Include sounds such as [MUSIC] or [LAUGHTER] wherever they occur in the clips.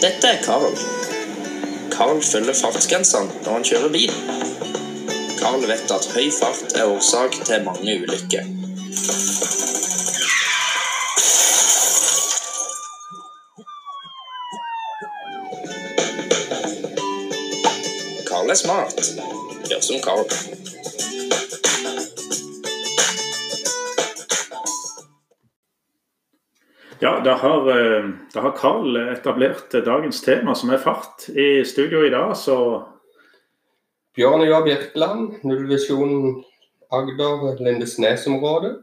Dette er Carl. Carl følger fartsgrensene når han kjører bil. Carl vet at høy fart er årsak til mange ulykker. Carl er smart. Gjør som Carl. Ja, da har, eh, da har Carl etablert dagens tema, som er fart. I studio i dag så Bjørn Joar Birkeland, nullvisjon Agder, Lindesnes-området.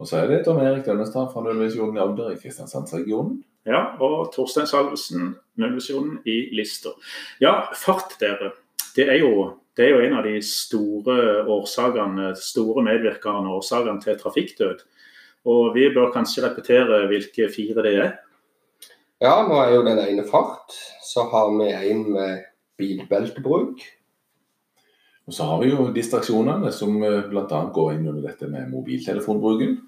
Og så er det Tom Erik Dønnestad fra Nullvisjonen i Agder i Kristiansandsregionen. Ja, og Torstein Salvesen, nullvisjonen i Lister. Ja, fart, dere. Det er, jo, det er jo en av de store årsakene, store medvirkende årsakene til trafikkdød. Og vi bør kanskje repetere hvilke fire det er. Ja, nå er jo den ene fart. Så har vi en med bilbeltebruk. Og så har vi jo distraksjonene, som bl.a. går inn under dette med mobiltelefonbruken.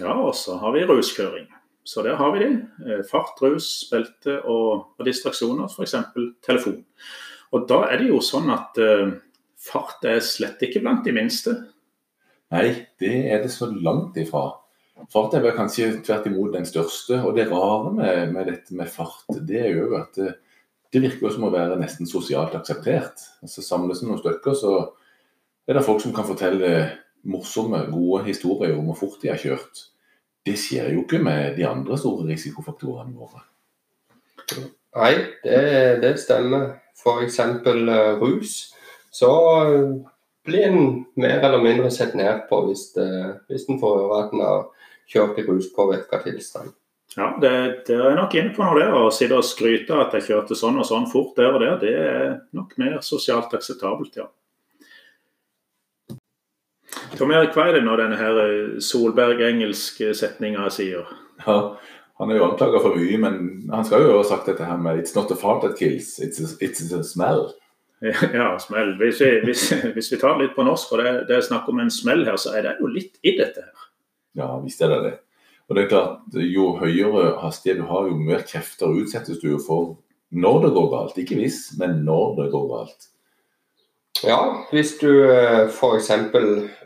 Ja, og så har vi ruskjøring. Så der har vi de. Eh, Fart, rus, belte og, og distraksjoner, f.eks. telefon. Og da er det jo sånn at eh, fart er slett ikke blant de minste. Nei, det er det så langt ifra. Fart er kanskje tvert imot den største. Og det rare med, med dette med fart, det er jo at det, det virker som å være nesten sosialt akseptert. Altså Samles det noen stykker, så er det folk som kan fortelle morsomme, gode historier om hvor fort de har kjørt. Det skjer jo ikke med de andre store risikofaktorene våre. Nei, det, det stemmer. F.eks. Uh, rus. Så uh, blir en mer eller mindre sett ned på hvis, det, hvis en får høre at en har kjørt i ruspåvirka tilstand. Ja, det, det er nok inne på noe der. Å sitte og skryte at jeg kjørte sånn og sånn fort der og der, det er nok mer sosialt akseptabelt, ja. Tom Erik, hva er det når denne her Solberg-engelske setninga sier? Ja, Han er jo anklaga for mye, men han skal jo ha sagt dette her med 'It's not a fart that kills, it's a, it's a smell'. [LAUGHS] Ja, smell. Hvis vi, hvis, hvis vi tar det litt på norsk, og det, det er snakk om en smell her, så er det jo litt i dette her. Ja, visst er det det. Og det er klart, Jo høyere hastighet du har, jo mer krefter utsettes du for når det går galt. Ikke hvis, men når det går galt. Ja, hvis du f.eks.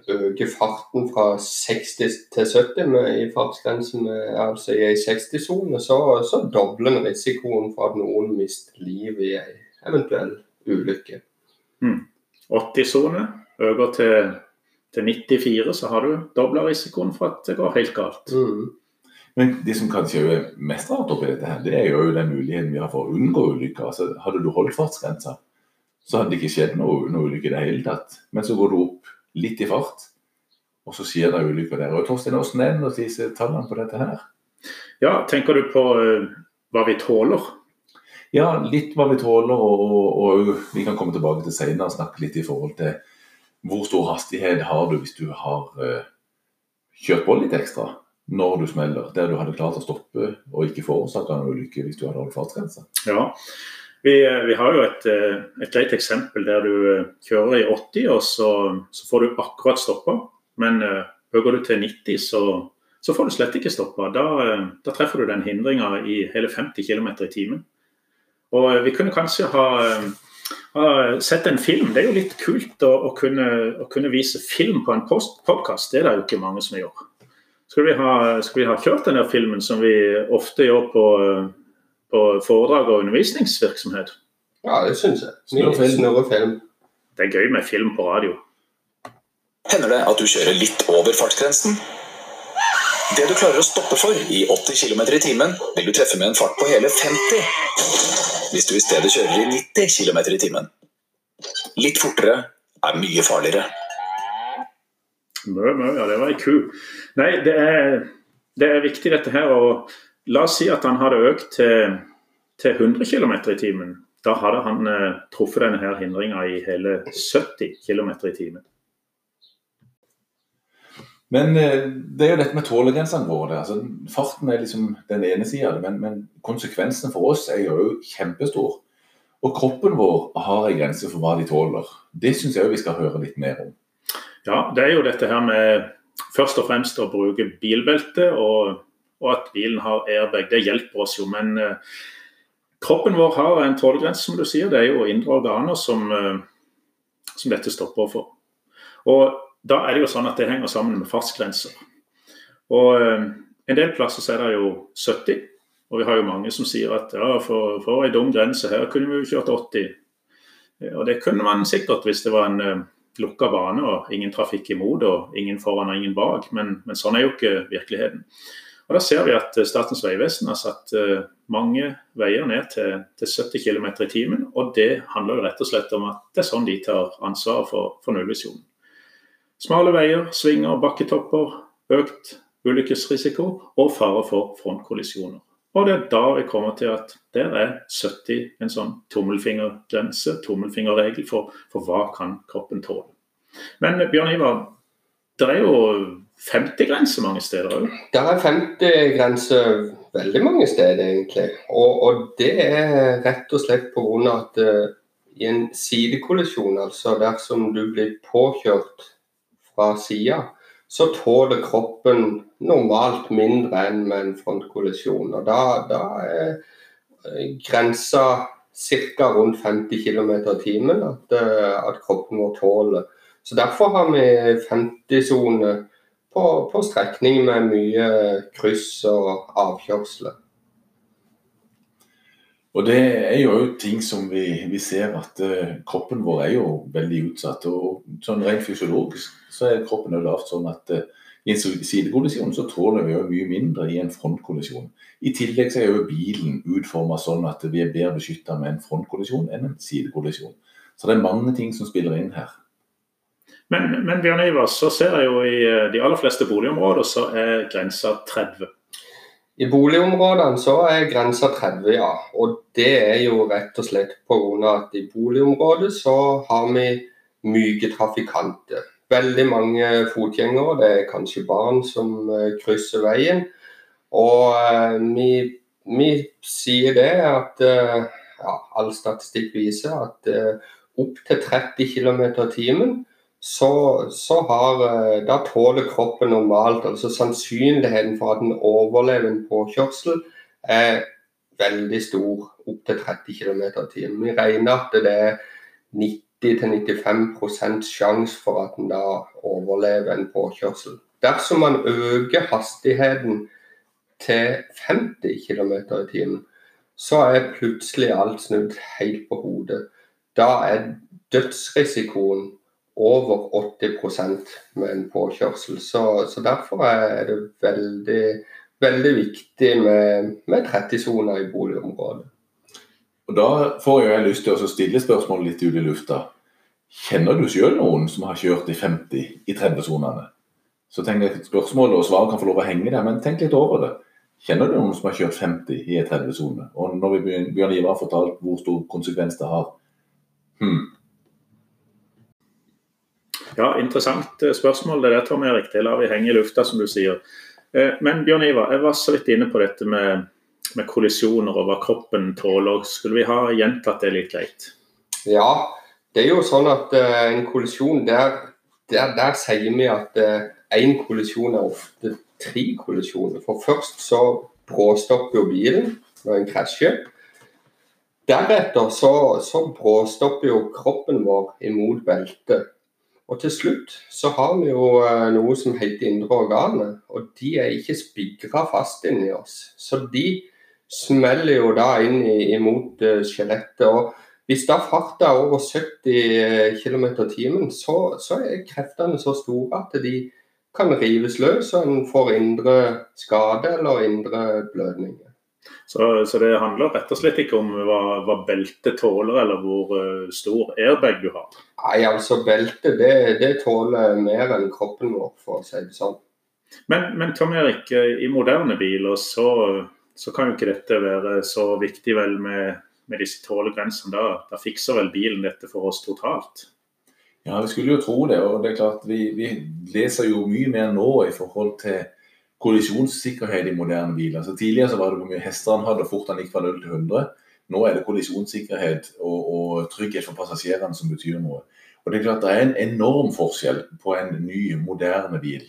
øker farten fra 60 til 70 med, i fartsgrensen, altså i ei 60-sone, så, så dobler en risikoen for at noen mister livet i ei eventuell ulykke. Mm. 80-sone øker til, til 94, så har du dobla risikoen for at det går helt galt. Mm. Men det som kanskje er mest rart oppi dette, her, det er jo den muligheten vi har for å unngå ulykker. Altså, hadde du holdt fartsgrensa, så hadde det ikke skjedd noe, noe ulykke i det hele tatt. Men så går du opp litt i fart, og så skjer det ulykker der. Og Torstein, Hvordan er det disse tallene på dette her? Ja, Tenker du på uh, hva vi tåler? Ja, litt hva vi tåler, og, og, og vi kan komme tilbake til senere og snakke litt i forhold til hvor stor hastighet har du hvis du har uh, kjørt på litt ekstra når du smeller, der du hadde klart å stoppe og ikke forårsaka en ulykke hvis du hadde holdt fartsgrensa. Ja, vi, vi, har jo et, et, greit eksempel der du kjører i 80, og så, så får du akkurat stoppa. Men øker du til 90, så, så får du slett ikke stoppa. Da, da, treffer du den hindringa i hele 50 km i timen. Og vi kunne kanskje ha, sett en film. Det er jo litt kult å, å, kunne, å kunne, vise film på en podkast. Det er det jo ikke mange som gjør. Skulle vi, ha, skal vi ha kjørt denne filmen som vi ofte gjør på, på foredrag og undervisningsvirksomhet? Ja, det syns jeg. Snurrefilm. Det er gøy med film på radio. Hender det at du kjører litt over fartsgrensen? Det du klarer å stoppe for i 80 km i timen, vil du treffe med en fart på hele 50 hvis du i stedet kjører i 90 km i timen. Litt fortere er mye farligere. Mø, mø, ja, det var ei ku. Nei, det er, det er, viktig dette her. Og la oss si at han hadde økt til, til 100 km i timen. Da hadde han eh, truffet denne her hindringa i hele 70 km i timen. Men eh, det er jo dette med tålegrensene våre. Altså, farten er liksom den ene sida men, men konsekvensene for oss er jo kjempestor. Og kroppen vår har en grense for hva de tåler. Det syns jeg vi skal høre litt mer om. Ja, det er jo dette her med først og fremst å bruke bilbelte, og, og at bilen har airbag. Det hjelper oss jo. Men uh, kroppen vår har en tålegrense, som du sier. Det er jo indre organer som, eh, som dette stopper for. Og da er det jo sånn at det henger sammen med fartsgrenser. Og eh, en del plasser så er det jo 70, og vi har jo mange som sier at ja, for, for ei dum grense, her kunne vi jo kjørt 80. Og det kunne man sikkert hvis det var en uh, lukka bane og ingen trafikk imot og ingen foran og ingen bak, men, men sånn er jo ikke virkeligheten. Og Da ser vi at eh, Statens vegvesen har satt mange veier ned til, til 70 km i timen. Og det handler jo rett og slett om at det er sånn de tar ansvaret for, for nullvisjonen. Smale veier, svinger, bakketopper, økt ulykkesrisiko og fare for frontkollisjoner. Og det er da vi kommer til at der er 70 en sånn tommelfingergrense, tommelfingerregel for, for hva kan kroppen tåle. Men Bjørn Ivar, det er jo 50-grense mange steder òg? Det er 50-grense veldig mange steder, egentlig. Og, og, det er rett og slett pga. at uh, i en sidekollisjon, altså dersom du blir påkjørt fra sida, så tåler kroppen normalt mindre enn med en frontkollisjon. Og da, da er eh, grensa ca. rundt 50 km i timen at, eh, at, kroppen vår tåler. Så Derfor har vi 50-sone på, på strekning med mye kryss og avkjørsler. Og Det er jo ting som vi, vi ser at uh, kroppen vår er jo veldig utsatt. og sånn Rent fysiologisk så er kroppen jo lavt sånn at uh, i en sidekollisjon så tåler vi jo mye mindre i en frontkollisjon. I tillegg så er jo bilen utforma sånn at vi er bedre beskytta med en frontkollisjon enn en sidekollisjon. Så det er mange ting som spiller inn her. Men, men Bjørn Ivar, så ser jeg jo i eh, de aller fleste boligområder så er grensa 30. I boligområdene så er grensa 30, ja. Og det er jo rett og slett pga. at i boligområdet så har vi myke trafikanter. Veldig mange fotgjengere, det er kanskje barn som uh, krysser veien. Og vi, vi, sier det at uh, ja, all statistikk viser at opptil 30 km i timen så, så har, eh, da tåler kroppen normalt. altså Sannsynligheten for at den overlever en påkjørsel er veldig stor, opptil 30 km i timen. Vi regner at det er 90-95% sjanse for at den da overlever en påkjørsel. Dersom man øker hastigheten til 50 km i timen, så er plutselig alt snudd helt på hodet. Da er dødsrisikoen over 80% med en påkjørsel. Så, så, derfor er det veldig, veldig viktig med, med 30-soner i boligområdet. Og Da får jeg lyst til å stille spørsmålet litt ut i lufta. Kjenner du selv noen som har kjørt i 50 i 30-sonene? Så tenker jeg Spørsmålet og svaret kan få lov å henge der, men tenk litt over det. Kjenner du noen som har kjørt 50 i en 30-sone? Og når vi Bjørn Ivar har fortalt hvor stor konsekvens det har, hmm, ja, interessant eh, spørsmål. Det der tar vi riktig. La vi henge i lufta, som du sier. Eh, men Bjørn Ivar, jeg var så vidt inne på dette med, med kollisjoner og hva kroppen tåler. Skulle vi ha gjentatt det litt greit? Ja, det er jo sånn at uh, en kollisjon, der, der, der, sier vi at én uh, kollisjon er ofte tre kollisjoner. For først så bråstopper jo bilen når en krasjer. Deretter så, så bråstopper jo kroppen vår imot beltet. Og til slutt så har vi jo eh, noe som heter indre organer, og de er ikke spigra fast inni oss. Så de smeller jo da inn imot uh, skjelettet. Og hvis da farta er over 70 km i timen, så, så, er kreftene så store at de kan rives løs, og en får indre skade eller indre blødninger. Så, så, det handler rett og slett ikke om hva, hva beltet tåler, eller hvor uh, stor airbag du har? Nei, altså beltet det, det, tåler mer enn kroppen vår, for å si det sånn. Men, men Tom Erik, eh, i moderne biler så, så, kan jo ikke dette være så viktig vel med, med disse tålegrensene. Da, da fikser vel bilen dette for oss totalt? Ja, vi skulle jo tro det. og det er klart Vi, vi leser jo mye mer nå i forhold til kollisjonssikkerhet i moderne biler. Så Tidligere så var det hvor mye hester han hadde, og fort han gikk fra 0 til 100. Nå er det kollisjonssikkerhet og, og trygghet for passasjerene som betyr noe. Og Det er klart det er en enorm forskjell på en ny, moderne bil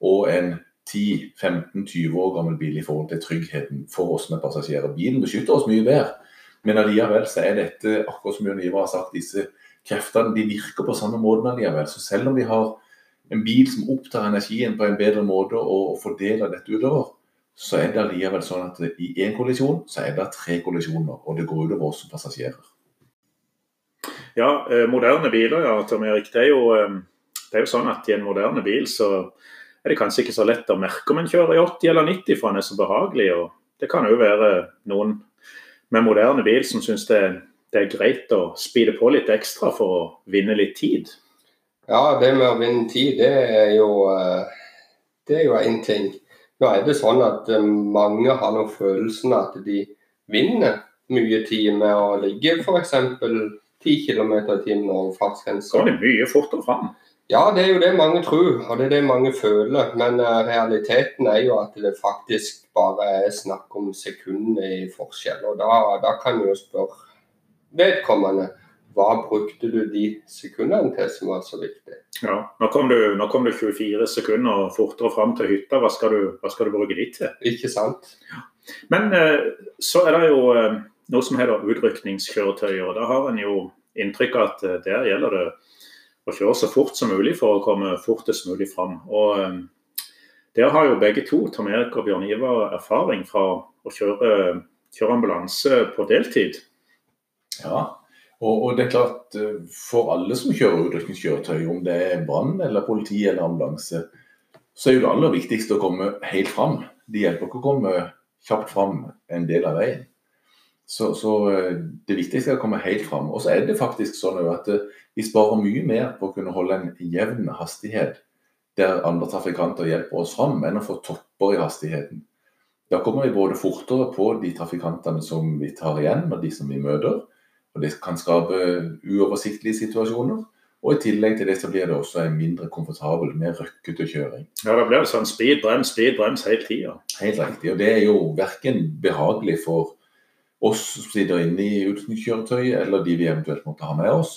og en 10-15-20 år gammel bil i forhold til tryggheten for oss med passasjerer. Bilen beskytter oss mye bedre. Men allikevel så er dette, akkurat som Jørn Ivar har sagt, disse kreftene de virker på samme måten allikevel. Så selv om vi har en bil som opptar energien på en bedre måte og, og fordeler dette utover, så er det allikevel sånn at i én kollisjon så er det tre kollisjoner, og det går utover oss som passasjerer. Ja, eh, moderne biler, ja, Tom Erik. Det er, jo, eh, det er jo sånn at i en moderne bil så er det kanskje ikke så lett å merke om en kjører i 80 eller 90, for han er så behagelig. og Det kan jo være noen med moderne bil som syns det, det, er greit å speede på litt ekstra for å vinne litt tid. Ja, det med å vinne tid, det er jo eh, det er jo én ting. Nå er det sånn at eh, mange har noen følelsen at de vinner mye tid med å ligge f.eks. 10 km i timen over fartsgrensa. Går det mye fortere fram. Ja, det er jo det mange tror, og det er det mange føler. Men uh, realiteten er jo at det faktisk bare er snakk om sekunder i forskjell. Og da, da kan du jo spørre vedkommende hva brukte du de sekundene til som var så viktig? Ja, Nå kom du, nå kom du 24 sekunder fortere fram til hytta. Hva skal du, hva skal du bruke de til? Ikke sant? Ja. Men eh, så er det jo eh, noe som heter utrykningskjøretøy. og Da har en jo inntrykk av at eh, der gjelder det å kjøre så fort som mulig for å komme fortest mulig fram. Og eh, Der har jo begge to, Tom Erik og Bjørn Ivar, erfaring fra å kjøre, kjøre ambulanse på deltid. Ja, og, og, det er klart, eh, For alle som kjører utrykningskjøretøy, om det er brann eller politi eller ambulanse, så er jo det aller viktigste å komme helt fram. Det hjelper ikke å komme kjapt fram en del av veien. Så, så eh, det viktigste er å komme helt fram. Og så er det faktisk sånn at eh, vi sparer mye mer på å kunne holde en jevn hastighet der andre trafikanter hjelper oss fram, enn å få topper i hastigheten. Da kommer vi både fortere på de trafikantene som vi tar igjen, og de som vi møter, og Det kan skape uoversiktlige situasjoner. Og I tillegg til det så blir det også en mindre komfortabel, mer røkkete kjøring. Ja, Da blir det sånn speed, brems, speed, brems hele tida. Helt riktig. og Det er jo verken behagelig for oss som sitter inne i utrykningskjøretøyet, eller de vi eventuelt måtte ha med oss.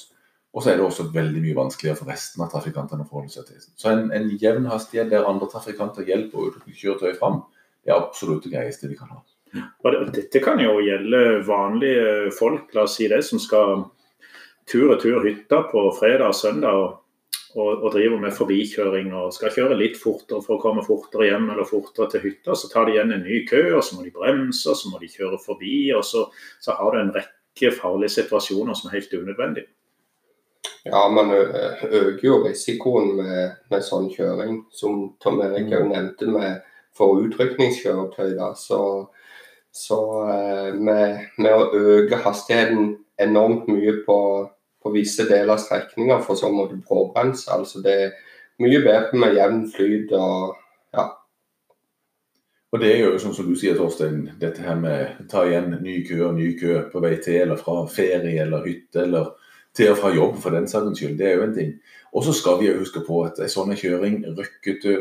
Og så er det også veldig mye vanskeligere for resten av trafikantene å forholde seg til. Så en, en jevn hastighet der andre trafikanter hjelper utrykningskjøretøyet fram, er absolutt det greieste vi kan ha. Og dette kan jo gjelde vanlige folk, la oss si det, som skal tur og tur hytta på fredag og søndag og, og, driver med forbikjøring og skal kjøre litt fortere for å komme fortere hjem eller fortere til hytta. Så tar de igjen en ny kø, og så må de bremse, og så må de kjøre forbi. Og så, så har du en rekke farlige situasjoner som er helt unødvendige. Ja, man øker jo risikoen med, med sånn kjøring, som Tom Erik òg nevnte med for utrykningskjøretøy. da, så så eh, med, med, å øke hastigheten enormt mye på, på visse deler av strekninga, for så må du bråbremse. Altså det er mye bedre med jevn flyt og ja. Og Det er jo sånn som du sier, Torstein, dette her med ta igjen ny kø og ny kø på vei til eller fra ferie eller hytte eller til og fra jobb, for den saks skyld. Det er jo en ting. Og så skal vi jo huske på at en sånn kjøring, røkkete,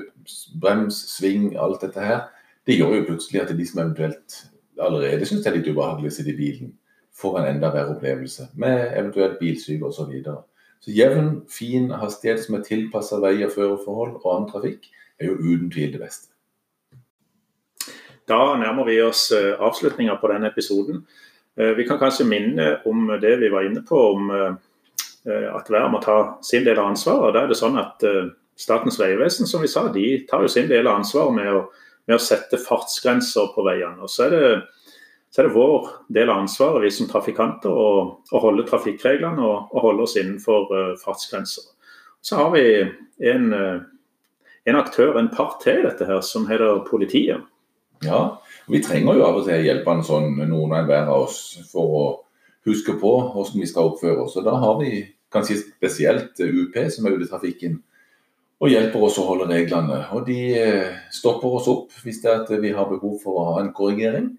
brems, sving, alt dette her, det gjør jo plutselig at de som eventuelt allerede syns det er litt ubehagelig å sitte i bilen, får en enda verre opplevelse med eventuelt bilsyke osv. Så, videre. så jevn, fin hastighet som er tilpassa vei- og førerforhold og annen trafikk, er jo uten tvil det beste. Da nærmer vi oss eh, avslutninga på denne episoden. Eh, vi kan kanskje minne om det vi var inne på, om eh, at hver må ta sin del av ansvaret. Da er det sånn at Statens vegvesen som vi sa, de tar jo sin del av ansvaret med med å sette fartsgrenser på veiene. Og så er, det, så er det vår del av ansvaret, vi som trafikanter, å, å holde trafikkreglene og, og, holde oss innenfor uh, fartsgrenser. Så har vi en, uh, en aktør, en part til dette her, som heter politiet. Ja, vi trenger jo av og til hjelp av sånn, noen og enhver av oss for å huske på hvordan vi skal oppføre oss. Og Da har vi kanskje spesielt UP som er ute i trafikken og hjelper oss å holde reglene. Og de eh, stopper oss opp hvis det er at vi har behov for å ha en korrigering.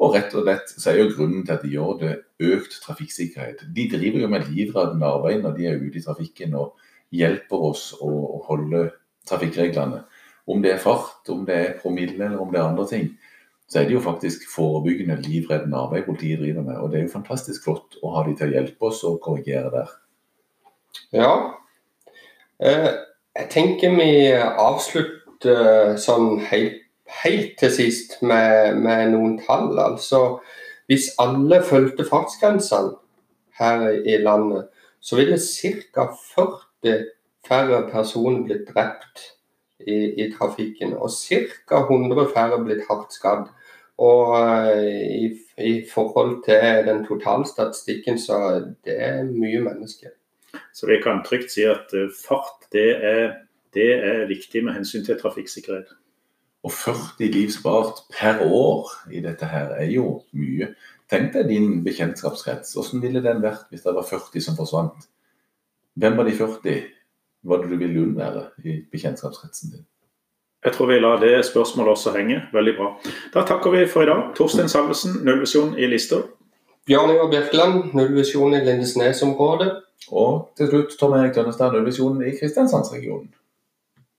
Og rett og slett så er jo grunnen til at de gjør det økt trafikksikkerhet. De driver jo med livreddende arbeid når de er ute i trafikken og hjelper oss å holde trafikkreglene. Om det er fart, om det er promille eller om det er andre ting, så er det jo faktisk forebyggende livreddende arbeid politiet driver med. Og det er jo fantastisk flott å ha de til å hjelpe oss og korrigere der. Ja. Eh jeg tenker vi avslutter sånn helt, helt til sist med, med, noen tall. Altså, hvis alle fulgte fartsgrensene her i landet, så ville ca. 40 færre personer blitt drept i, i trafikken. Og ca. 100 færre blitt hardt skadd. Og eh, i, i, forhold til den totalstatistikken, så det er mye mennesker. Så vi kan trygt si at eh, fart det er, det er viktig med hensyn til trafikksikkerhet. Og 40 liv spart per år i dette her er jo mye. Tenk deg din bekjentskapskrets. Hvordan ville den vært hvis det var 40 som forsvant? Hvem var de 40? Hva det du ville unnvære i bekjentskapskretsen din? Jeg tror vi lar det spørsmålet også henge. Veldig bra. Da takker vi for i dag. Torstein Salvesen, nullvisjon i Lister. Bjørn Ivar Birkeland, nullvisjon i Lindesnes-området. Og til slutt Tom Erik Tønnestad, nullvisjon i Kristiansandsregionen.